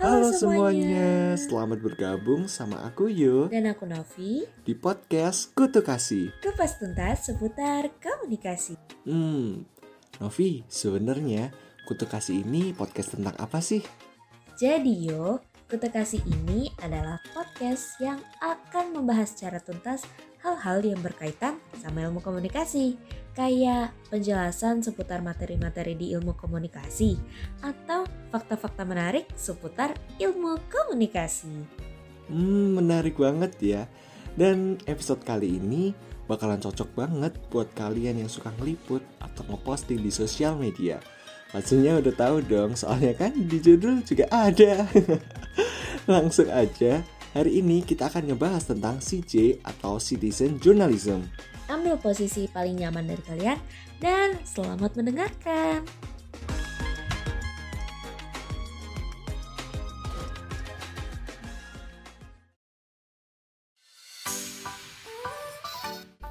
Halo, semuanya. selamat bergabung sama aku Yo Dan aku Novi di podcast Kutu Kasih. Kupas tuntas seputar komunikasi. Hmm, Novi, sebenarnya Kutu Kasih ini podcast tentang apa sih? Jadi Yo, Kutu Kasih ini adalah podcast yang akan membahas secara tuntas hal-hal yang berkaitan sama ilmu komunikasi kayak penjelasan seputar materi-materi di ilmu komunikasi atau fakta-fakta menarik seputar ilmu komunikasi. Hmm, menarik banget ya. Dan episode kali ini bakalan cocok banget buat kalian yang suka ngeliput atau ngeposting di sosial media. Pastinya udah tahu dong, soalnya kan di judul juga ada. Langsung aja, hari ini kita akan ngebahas tentang CJ atau Citizen Journalism. Ambil posisi paling nyaman dari kalian dan selamat mendengarkan.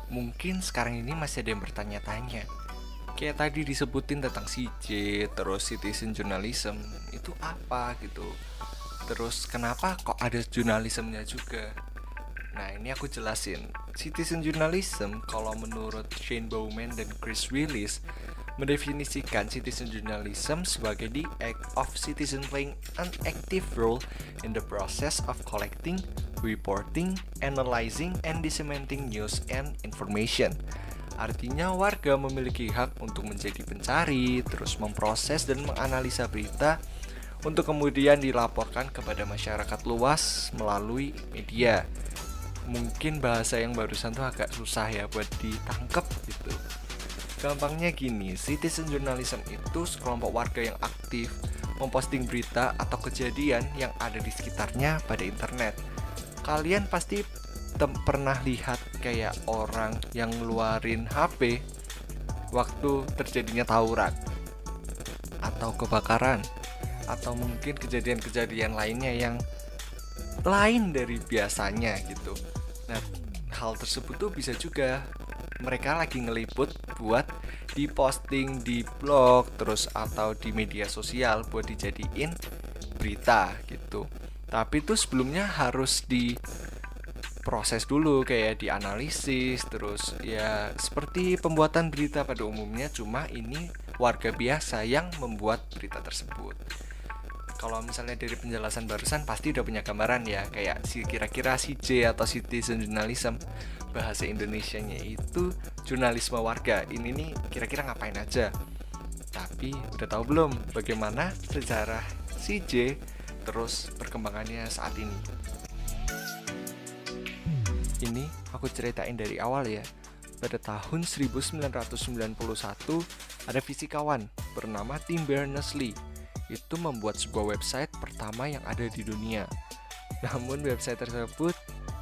Mungkin sekarang ini masih ada yang bertanya-tanya Kayak tadi disebutin tentang CJ, terus citizen journalism Itu apa gitu Terus kenapa kok ada jurnalismnya juga Nah ini aku jelasin Citizen journalism kalau menurut Shane Bowman dan Chris Willis mendefinisikan citizen journalism sebagai the act of citizen playing an active role in the process of collecting, reporting, analyzing, and disseminating news and information. Artinya warga memiliki hak untuk menjadi pencari, terus memproses dan menganalisa berita untuk kemudian dilaporkan kepada masyarakat luas melalui media. Mungkin bahasa yang barusan tuh agak susah ya buat ditangkap gitu. Gampangnya gini, citizen journalism itu sekelompok warga yang aktif memposting berita atau kejadian yang ada di sekitarnya pada internet. Kalian pasti pernah lihat kayak orang yang ngeluarin HP waktu terjadinya tawuran atau kebakaran atau mungkin kejadian-kejadian lainnya yang lain dari biasanya gitu. Nah, hal tersebut tuh bisa juga mereka lagi ngeliput buat diposting di blog terus atau di media sosial buat dijadiin berita gitu. Tapi itu sebelumnya harus di proses dulu kayak dianalisis terus ya seperti pembuatan berita pada umumnya cuma ini warga biasa yang membuat berita tersebut kalau misalnya dari penjelasan barusan pasti udah punya gambaran ya. Kayak si kira-kira si J atau citizen journalism bahasa Indonesianya itu jurnalisme warga. Ini nih kira-kira ngapain aja? Tapi udah tahu belum bagaimana sejarah CJ terus perkembangannya saat ini? Ini aku ceritain dari awal ya. Pada tahun 1991 ada fisikawan bernama Tim Berners-Lee itu membuat sebuah website pertama yang ada di dunia. Namun website tersebut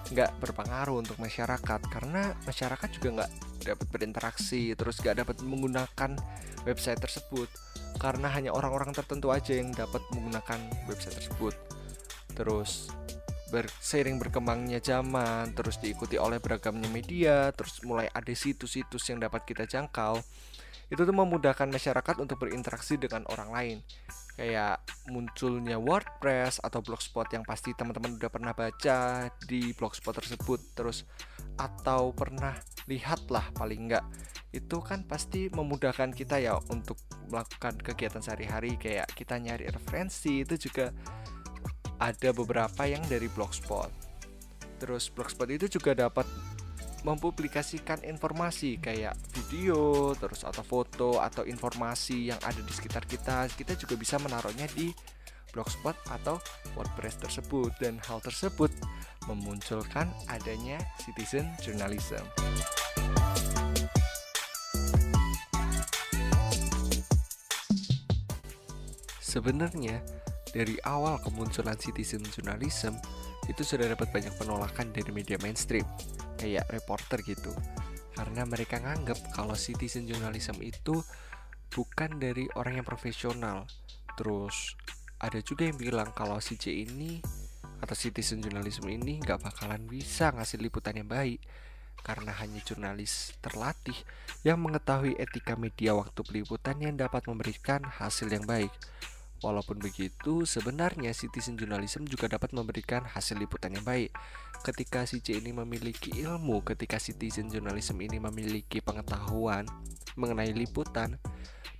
nggak berpengaruh untuk masyarakat karena masyarakat juga nggak dapat berinteraksi terus nggak dapat menggunakan website tersebut. Karena hanya orang-orang tertentu aja yang dapat menggunakan website tersebut. Terus berseiring berkembangnya zaman terus diikuti oleh beragamnya media terus mulai ada situs-situs yang dapat kita jangkau itu tuh memudahkan masyarakat untuk berinteraksi dengan orang lain kayak munculnya WordPress atau blogspot yang pasti teman-teman udah pernah baca di blogspot tersebut terus atau pernah lihat lah paling enggak itu kan pasti memudahkan kita ya untuk melakukan kegiatan sehari-hari. Kayak kita nyari referensi itu juga ada beberapa yang dari blogspot. Terus blogspot itu juga dapat mempublikasikan informasi kayak video, terus atau foto atau informasi yang ada di sekitar kita, kita juga bisa menaruhnya di blogspot atau WordPress tersebut dan hal tersebut memunculkan adanya citizen journalism. Sebenarnya dari awal kemunculan citizen journalism itu sudah dapat banyak penolakan dari media mainstream kayak reporter gitu. Karena mereka nganggap kalau citizen journalism itu bukan dari orang yang profesional. Terus ada juga yang bilang kalau CJ ini atau citizen journalism ini nggak bakalan bisa ngasih liputan yang baik. Karena hanya jurnalis terlatih yang mengetahui etika media waktu peliputan yang dapat memberikan hasil yang baik. Walaupun begitu, sebenarnya citizen journalism juga dapat memberikan hasil liputan yang baik. Ketika si C ini memiliki ilmu, ketika citizen journalism ini memiliki pengetahuan mengenai liputan,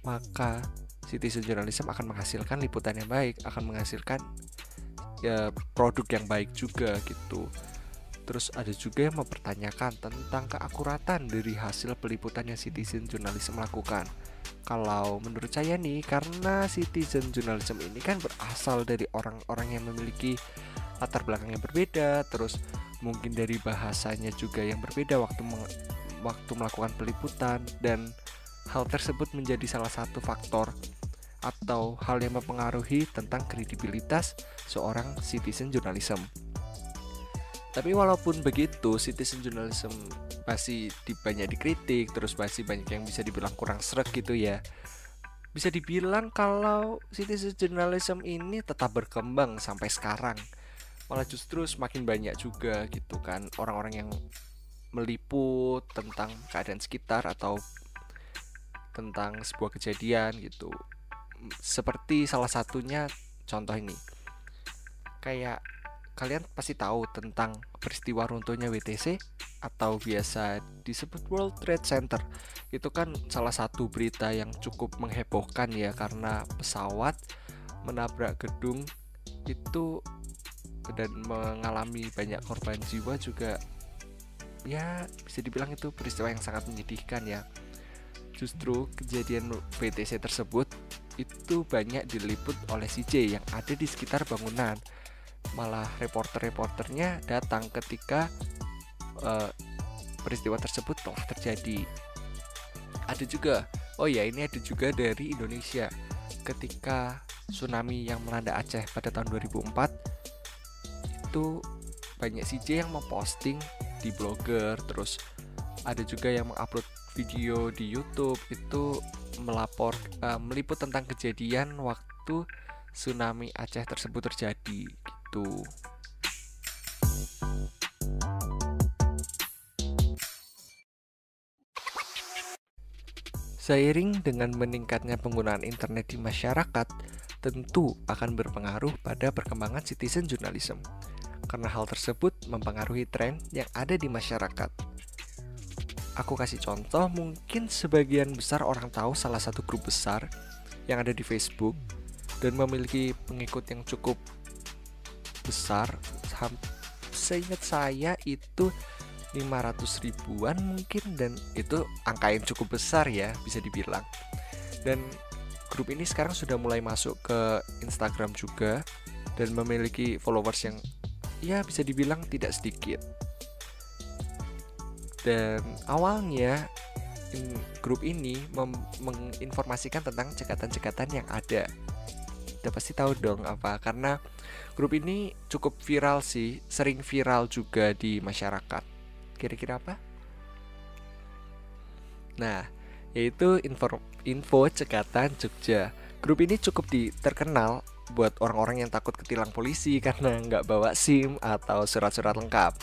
maka citizen journalism akan menghasilkan liputan yang baik, akan menghasilkan ya produk yang baik juga gitu. Terus ada juga yang mempertanyakan tentang keakuratan dari hasil peliputan yang citizen journalism lakukan kalau menurut saya nih karena citizen journalism ini kan berasal dari orang-orang yang memiliki latar belakang yang berbeda terus mungkin dari bahasanya juga yang berbeda waktu waktu melakukan peliputan dan hal tersebut menjadi salah satu faktor atau hal yang mempengaruhi tentang kredibilitas seorang citizen journalism. Tapi walaupun begitu, citizen journalism masih di, banyak dikritik, terus masih banyak yang bisa dibilang kurang serak gitu ya. Bisa dibilang kalau citizen journalism ini tetap berkembang sampai sekarang. Malah justru semakin banyak juga gitu kan orang-orang yang meliput tentang keadaan sekitar atau tentang sebuah kejadian gitu. Seperti salah satunya contoh ini. Kayak kalian pasti tahu tentang peristiwa runtuhnya WTC atau biasa disebut World Trade Center. Itu kan salah satu berita yang cukup menghebohkan ya karena pesawat menabrak gedung itu dan mengalami banyak korban jiwa juga ya bisa dibilang itu peristiwa yang sangat menyedihkan ya. Justru kejadian WTC tersebut itu banyak diliput oleh CJ yang ada di sekitar bangunan malah reporter-reporternya datang ketika uh, peristiwa tersebut telah terjadi. Ada juga, oh ya ini ada juga dari Indonesia. Ketika tsunami yang melanda Aceh pada tahun 2004 itu banyak CJ yang memposting di blogger terus ada juga yang mengupload video di YouTube. Itu melapor uh, meliput tentang kejadian waktu tsunami Aceh tersebut terjadi gitu. Seiring dengan meningkatnya penggunaan internet di masyarakat, tentu akan berpengaruh pada perkembangan citizen journalism. Karena hal tersebut mempengaruhi tren yang ada di masyarakat. Aku kasih contoh, mungkin sebagian besar orang tahu salah satu grup besar yang ada di Facebook dan memiliki pengikut yang cukup besar seingat saya itu 500 ribuan mungkin dan itu angka yang cukup besar ya bisa dibilang. Dan grup ini sekarang sudah mulai masuk ke Instagram juga dan memiliki followers yang ya bisa dibilang tidak sedikit. Dan awalnya grup ini menginformasikan tentang cekatan-cekatan yang ada udah pasti tahu dong apa karena Grup ini cukup viral sih, sering viral juga di masyarakat. Kira-kira apa? Nah, yaitu info, info cekatan Jogja. Grup ini cukup di, terkenal buat orang-orang yang takut ketilang polisi karena nggak bawa SIM atau surat-surat lengkap.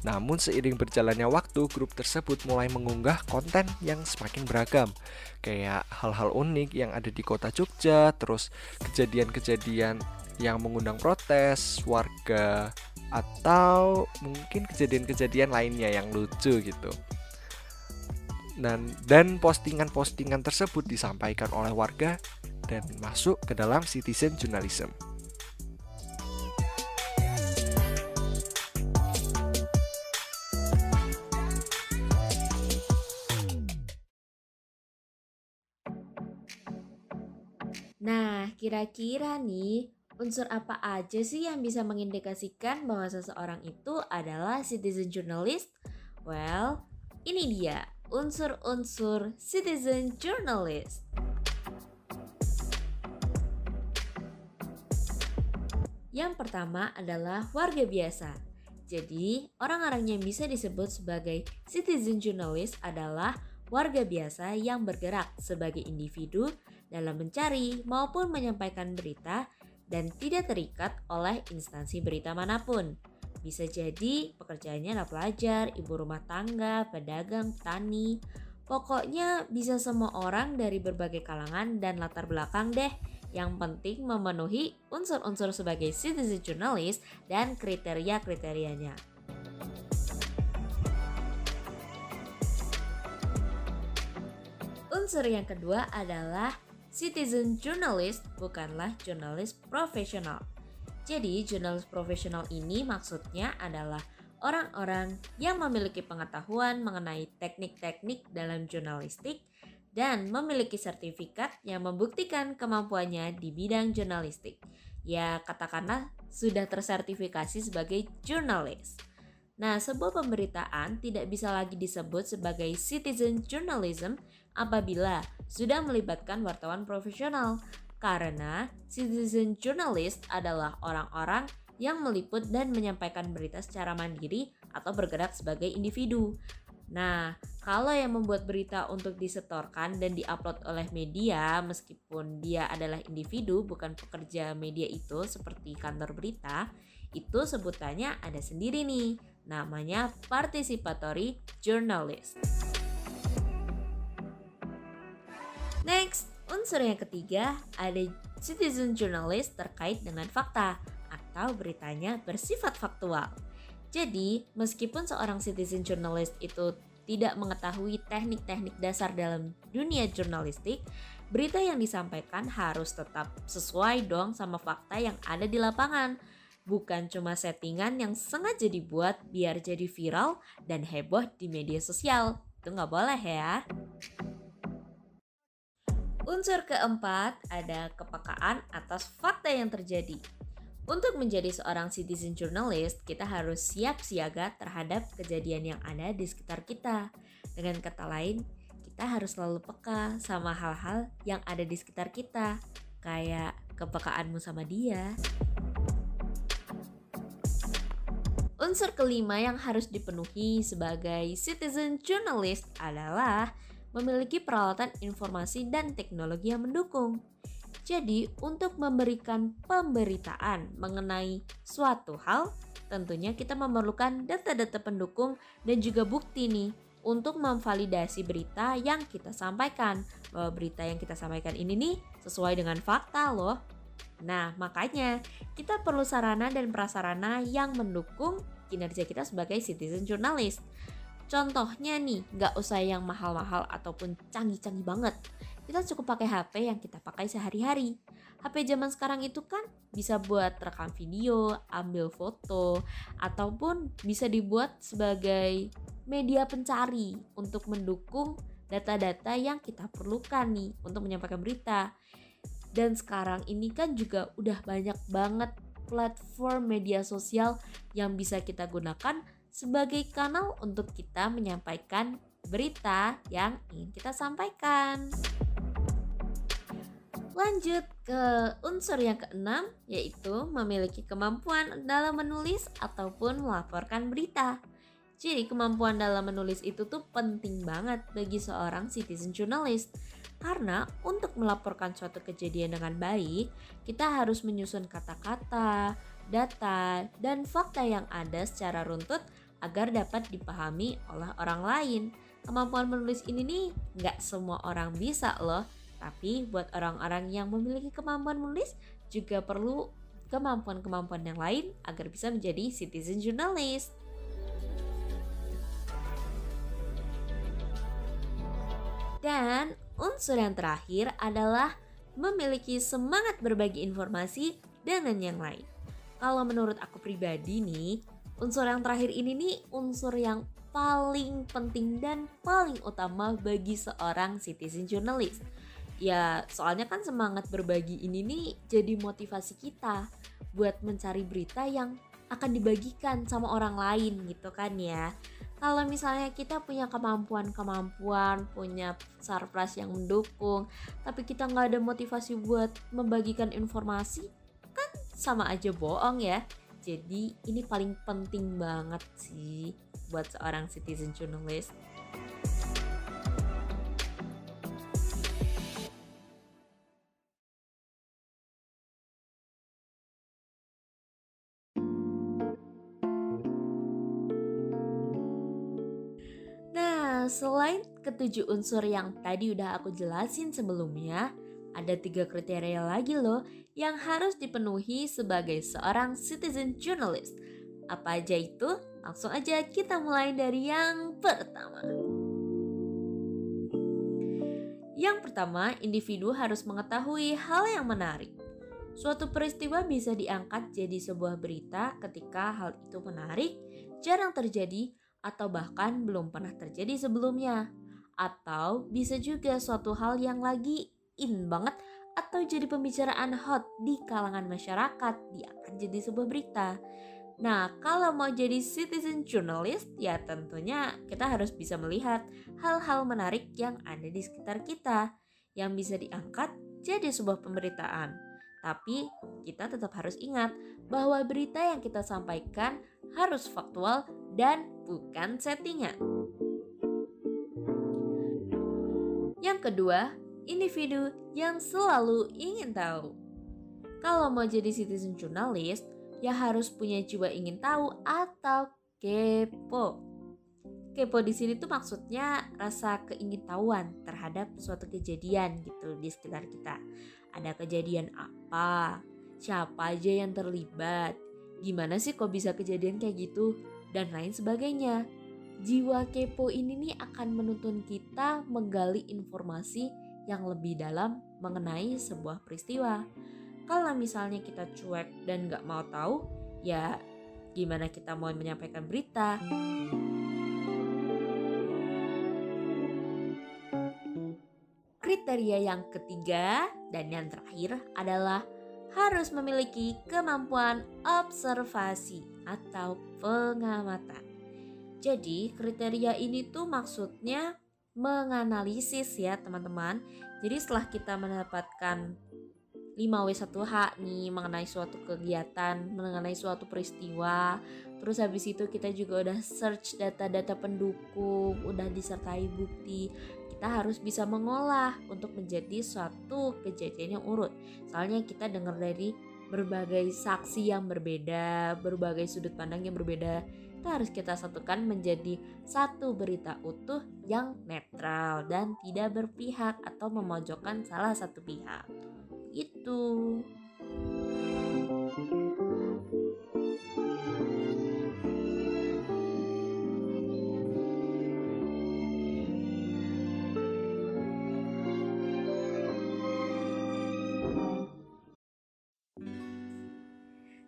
Namun seiring berjalannya waktu, grup tersebut mulai mengunggah konten yang semakin beragam. Kayak hal-hal unik yang ada di kota Jogja, terus kejadian-kejadian yang mengundang protes warga atau mungkin kejadian-kejadian lainnya yang lucu gitu. Dan dan postingan-postingan tersebut disampaikan oleh warga dan masuk ke dalam citizen journalism. Kira-kira nih unsur apa aja sih yang bisa mengindikasikan bahwa seseorang itu adalah citizen journalist? Well, ini dia unsur-unsur citizen journalist. Yang pertama adalah warga biasa. Jadi, orang-orang yang bisa disebut sebagai citizen journalist adalah warga biasa yang bergerak sebagai individu dalam mencari maupun menyampaikan berita dan tidak terikat oleh instansi berita mana pun. Bisa jadi pekerjaannya adalah pelajar, ibu rumah tangga, pedagang, petani. Pokoknya bisa semua orang dari berbagai kalangan dan latar belakang deh Yang penting memenuhi unsur-unsur sebagai citizen journalist dan kriteria-kriterianya. Unsur yang kedua adalah citizen journalist bukanlah jurnalis profesional. Jadi, jurnalis profesional ini maksudnya adalah orang-orang yang memiliki pengetahuan mengenai teknik-teknik dalam jurnalistik dan memiliki sertifikat yang membuktikan kemampuannya di bidang jurnalistik. Ya, katakanlah sudah tersertifikasi sebagai jurnalis. Nah, sebuah pemberitaan tidak bisa lagi disebut sebagai citizen journalism apabila sudah melibatkan wartawan profesional karena citizen journalist adalah orang-orang yang meliput dan menyampaikan berita secara mandiri atau bergerak sebagai individu. Nah, kalau yang membuat berita untuk disetorkan dan diupload oleh media, meskipun dia adalah individu, bukan pekerja media itu seperti kantor berita, itu sebutannya ada sendiri nih, namanya participatory journalist. Next, unsur yang ketiga ada citizen journalist terkait dengan fakta atau beritanya bersifat faktual. Jadi, meskipun seorang citizen journalist itu tidak mengetahui teknik-teknik dasar dalam dunia jurnalistik, berita yang disampaikan harus tetap sesuai dong sama fakta yang ada di lapangan. Bukan cuma settingan yang sengaja dibuat biar jadi viral dan heboh di media sosial. Itu nggak boleh ya. Unsur keempat ada kepekaan atas fakta yang terjadi. Untuk menjadi seorang citizen journalist, kita harus siap siaga terhadap kejadian yang ada di sekitar kita. Dengan kata lain, kita harus selalu peka sama hal-hal yang ada di sekitar kita, kayak kepekaanmu sama dia. Unsur kelima yang harus dipenuhi sebagai citizen journalist adalah memiliki peralatan informasi dan teknologi yang mendukung. Jadi, untuk memberikan pemberitaan mengenai suatu hal, tentunya kita memerlukan data-data pendukung dan juga bukti nih untuk memvalidasi berita yang kita sampaikan. Bahwa berita yang kita sampaikan ini nih sesuai dengan fakta loh. Nah, makanya kita perlu sarana dan prasarana yang mendukung kinerja kita sebagai citizen journalist. Contohnya nih, nggak usah yang mahal-mahal ataupun canggih-canggih banget kita cukup pakai HP yang kita pakai sehari-hari. HP zaman sekarang itu kan bisa buat rekam video, ambil foto, ataupun bisa dibuat sebagai media pencari untuk mendukung data-data yang kita perlukan nih untuk menyampaikan berita. Dan sekarang ini kan juga udah banyak banget platform media sosial yang bisa kita gunakan sebagai kanal untuk kita menyampaikan berita yang ingin kita sampaikan. Lanjut ke unsur yang keenam, yaitu memiliki kemampuan dalam menulis ataupun melaporkan berita. Jadi kemampuan dalam menulis itu tuh penting banget bagi seorang citizen journalist. Karena untuk melaporkan suatu kejadian dengan baik, kita harus menyusun kata-kata, data, dan fakta yang ada secara runtut agar dapat dipahami oleh orang lain. Kemampuan menulis ini nih nggak semua orang bisa loh tapi buat orang-orang yang memiliki kemampuan menulis juga perlu kemampuan-kemampuan yang lain agar bisa menjadi citizen journalist. Dan unsur yang terakhir adalah memiliki semangat berbagi informasi dengan yang lain. Kalau menurut aku pribadi nih, unsur yang terakhir ini nih unsur yang paling penting dan paling utama bagi seorang citizen journalist ya soalnya kan semangat berbagi ini nih jadi motivasi kita buat mencari berita yang akan dibagikan sama orang lain gitu kan ya kalau misalnya kita punya kemampuan-kemampuan, punya surprise yang mendukung, tapi kita nggak ada motivasi buat membagikan informasi, kan sama aja bohong ya. Jadi ini paling penting banget sih buat seorang citizen journalist. selain ketujuh unsur yang tadi udah aku jelasin sebelumnya, ada tiga kriteria lagi loh yang harus dipenuhi sebagai seorang citizen journalist. Apa aja itu? Langsung aja kita mulai dari yang pertama. Yang pertama, individu harus mengetahui hal yang menarik. Suatu peristiwa bisa diangkat jadi sebuah berita ketika hal itu menarik, jarang terjadi, atau bahkan belum pernah terjadi sebelumnya. Atau bisa juga suatu hal yang lagi in banget atau jadi pembicaraan hot di kalangan masyarakat diangkat jadi sebuah berita. Nah, kalau mau jadi citizen journalist, ya tentunya kita harus bisa melihat hal-hal menarik yang ada di sekitar kita yang bisa diangkat jadi sebuah pemberitaan. Tapi kita tetap harus ingat bahwa berita yang kita sampaikan harus faktual dan bukan settingan. Yang kedua, individu yang selalu ingin tahu. Kalau mau jadi citizen journalist, ya harus punya jiwa ingin tahu atau kepo. Kepo di sini tuh maksudnya rasa keingintahuan terhadap suatu kejadian gitu di sekitar kita. Ada kejadian apa? Siapa aja yang terlibat? Gimana sih kok bisa kejadian kayak gitu? Dan lain sebagainya. Jiwa kepo ini nih akan menuntun kita menggali informasi yang lebih dalam mengenai sebuah peristiwa. Kalau misalnya kita cuek dan gak mau tahu, ya gimana kita mau menyampaikan berita? Kriteria yang ketiga dan yang terakhir adalah harus memiliki kemampuan observasi atau pengamatan. Jadi kriteria ini tuh maksudnya menganalisis ya teman-teman. Jadi setelah kita mendapatkan 5W1H nih mengenai suatu kegiatan, mengenai suatu peristiwa. Terus habis itu kita juga udah search data-data pendukung, udah disertai bukti. Kita harus bisa mengolah untuk menjadi suatu kejadian yang urut. Soalnya kita dengar dari berbagai saksi yang berbeda, berbagai sudut pandang yang berbeda. Itu harus kita satukan menjadi satu berita utuh yang netral dan tidak berpihak atau memojokkan salah satu pihak itu.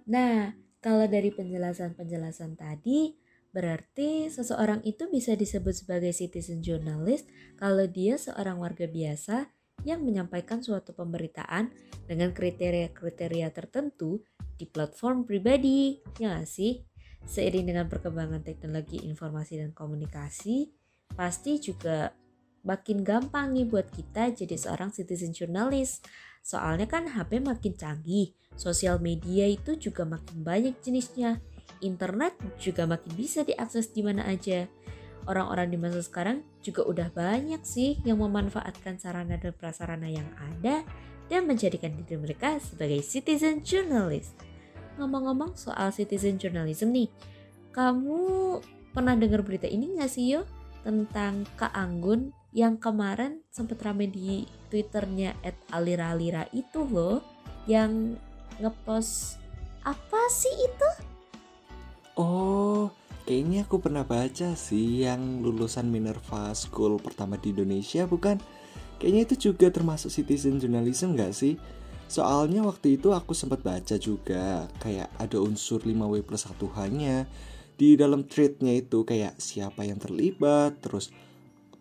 Nah, kalau dari penjelasan-penjelasan tadi, berarti seseorang itu bisa disebut sebagai citizen journalist kalau dia seorang warga biasa yang menyampaikan suatu pemberitaan dengan kriteria-kriteria tertentu di platform pribadi, ya gak sih? Seiring dengan perkembangan teknologi informasi dan komunikasi, pasti juga makin gampang nih buat kita jadi seorang citizen journalist. Soalnya kan HP makin canggih, sosial media itu juga makin banyak jenisnya, internet juga makin bisa diakses di mana aja orang-orang di masa sekarang juga udah banyak sih yang memanfaatkan sarana dan prasarana yang ada dan menjadikan diri mereka sebagai citizen journalist. Ngomong-ngomong soal citizen journalism nih, kamu pernah dengar berita ini gak sih yo? Tentang Kak Anggun yang kemarin sempat rame di twitternya at alira-alira itu loh yang ngepost apa sih itu? Oh, Kayaknya aku pernah baca sih yang lulusan Minerva School pertama di Indonesia bukan? Kayaknya itu juga termasuk citizen journalism gak sih? Soalnya waktu itu aku sempat baca juga kayak ada unsur 5W plus 1 hanya di dalam threadnya itu kayak siapa yang terlibat, terus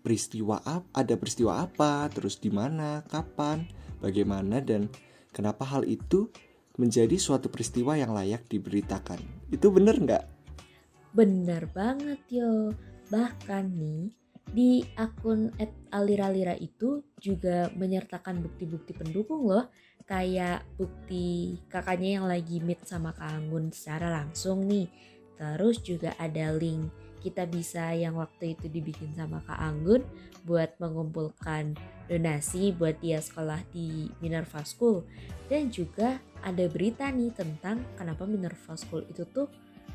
peristiwa apa, ada peristiwa apa, terus di mana, kapan, bagaimana dan kenapa hal itu menjadi suatu peristiwa yang layak diberitakan. Itu bener nggak? Bener banget yo. Bahkan nih di akun @aliralira itu juga menyertakan bukti-bukti pendukung loh kayak bukti kakaknya yang lagi meet sama Kak Anggun secara langsung nih terus juga ada link kita bisa yang waktu itu dibikin sama Kak Anggun buat mengumpulkan donasi buat dia sekolah di Minerva School dan juga ada berita nih tentang kenapa Minerva School itu tuh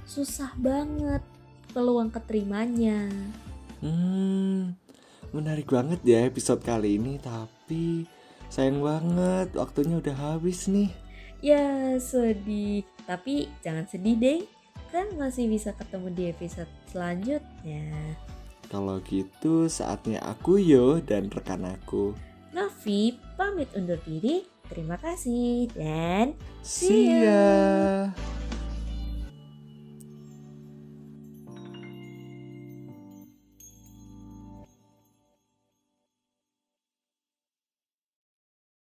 susah banget peluang keterimanya. Hmm, menarik banget ya episode kali ini. Tapi Sayang banget, waktunya udah habis nih. Ya sedih, tapi jangan sedih deh, kan masih bisa ketemu di episode selanjutnya. Kalau gitu saatnya aku yo dan rekan aku. Novi pamit undur diri. Terima kasih dan See ya.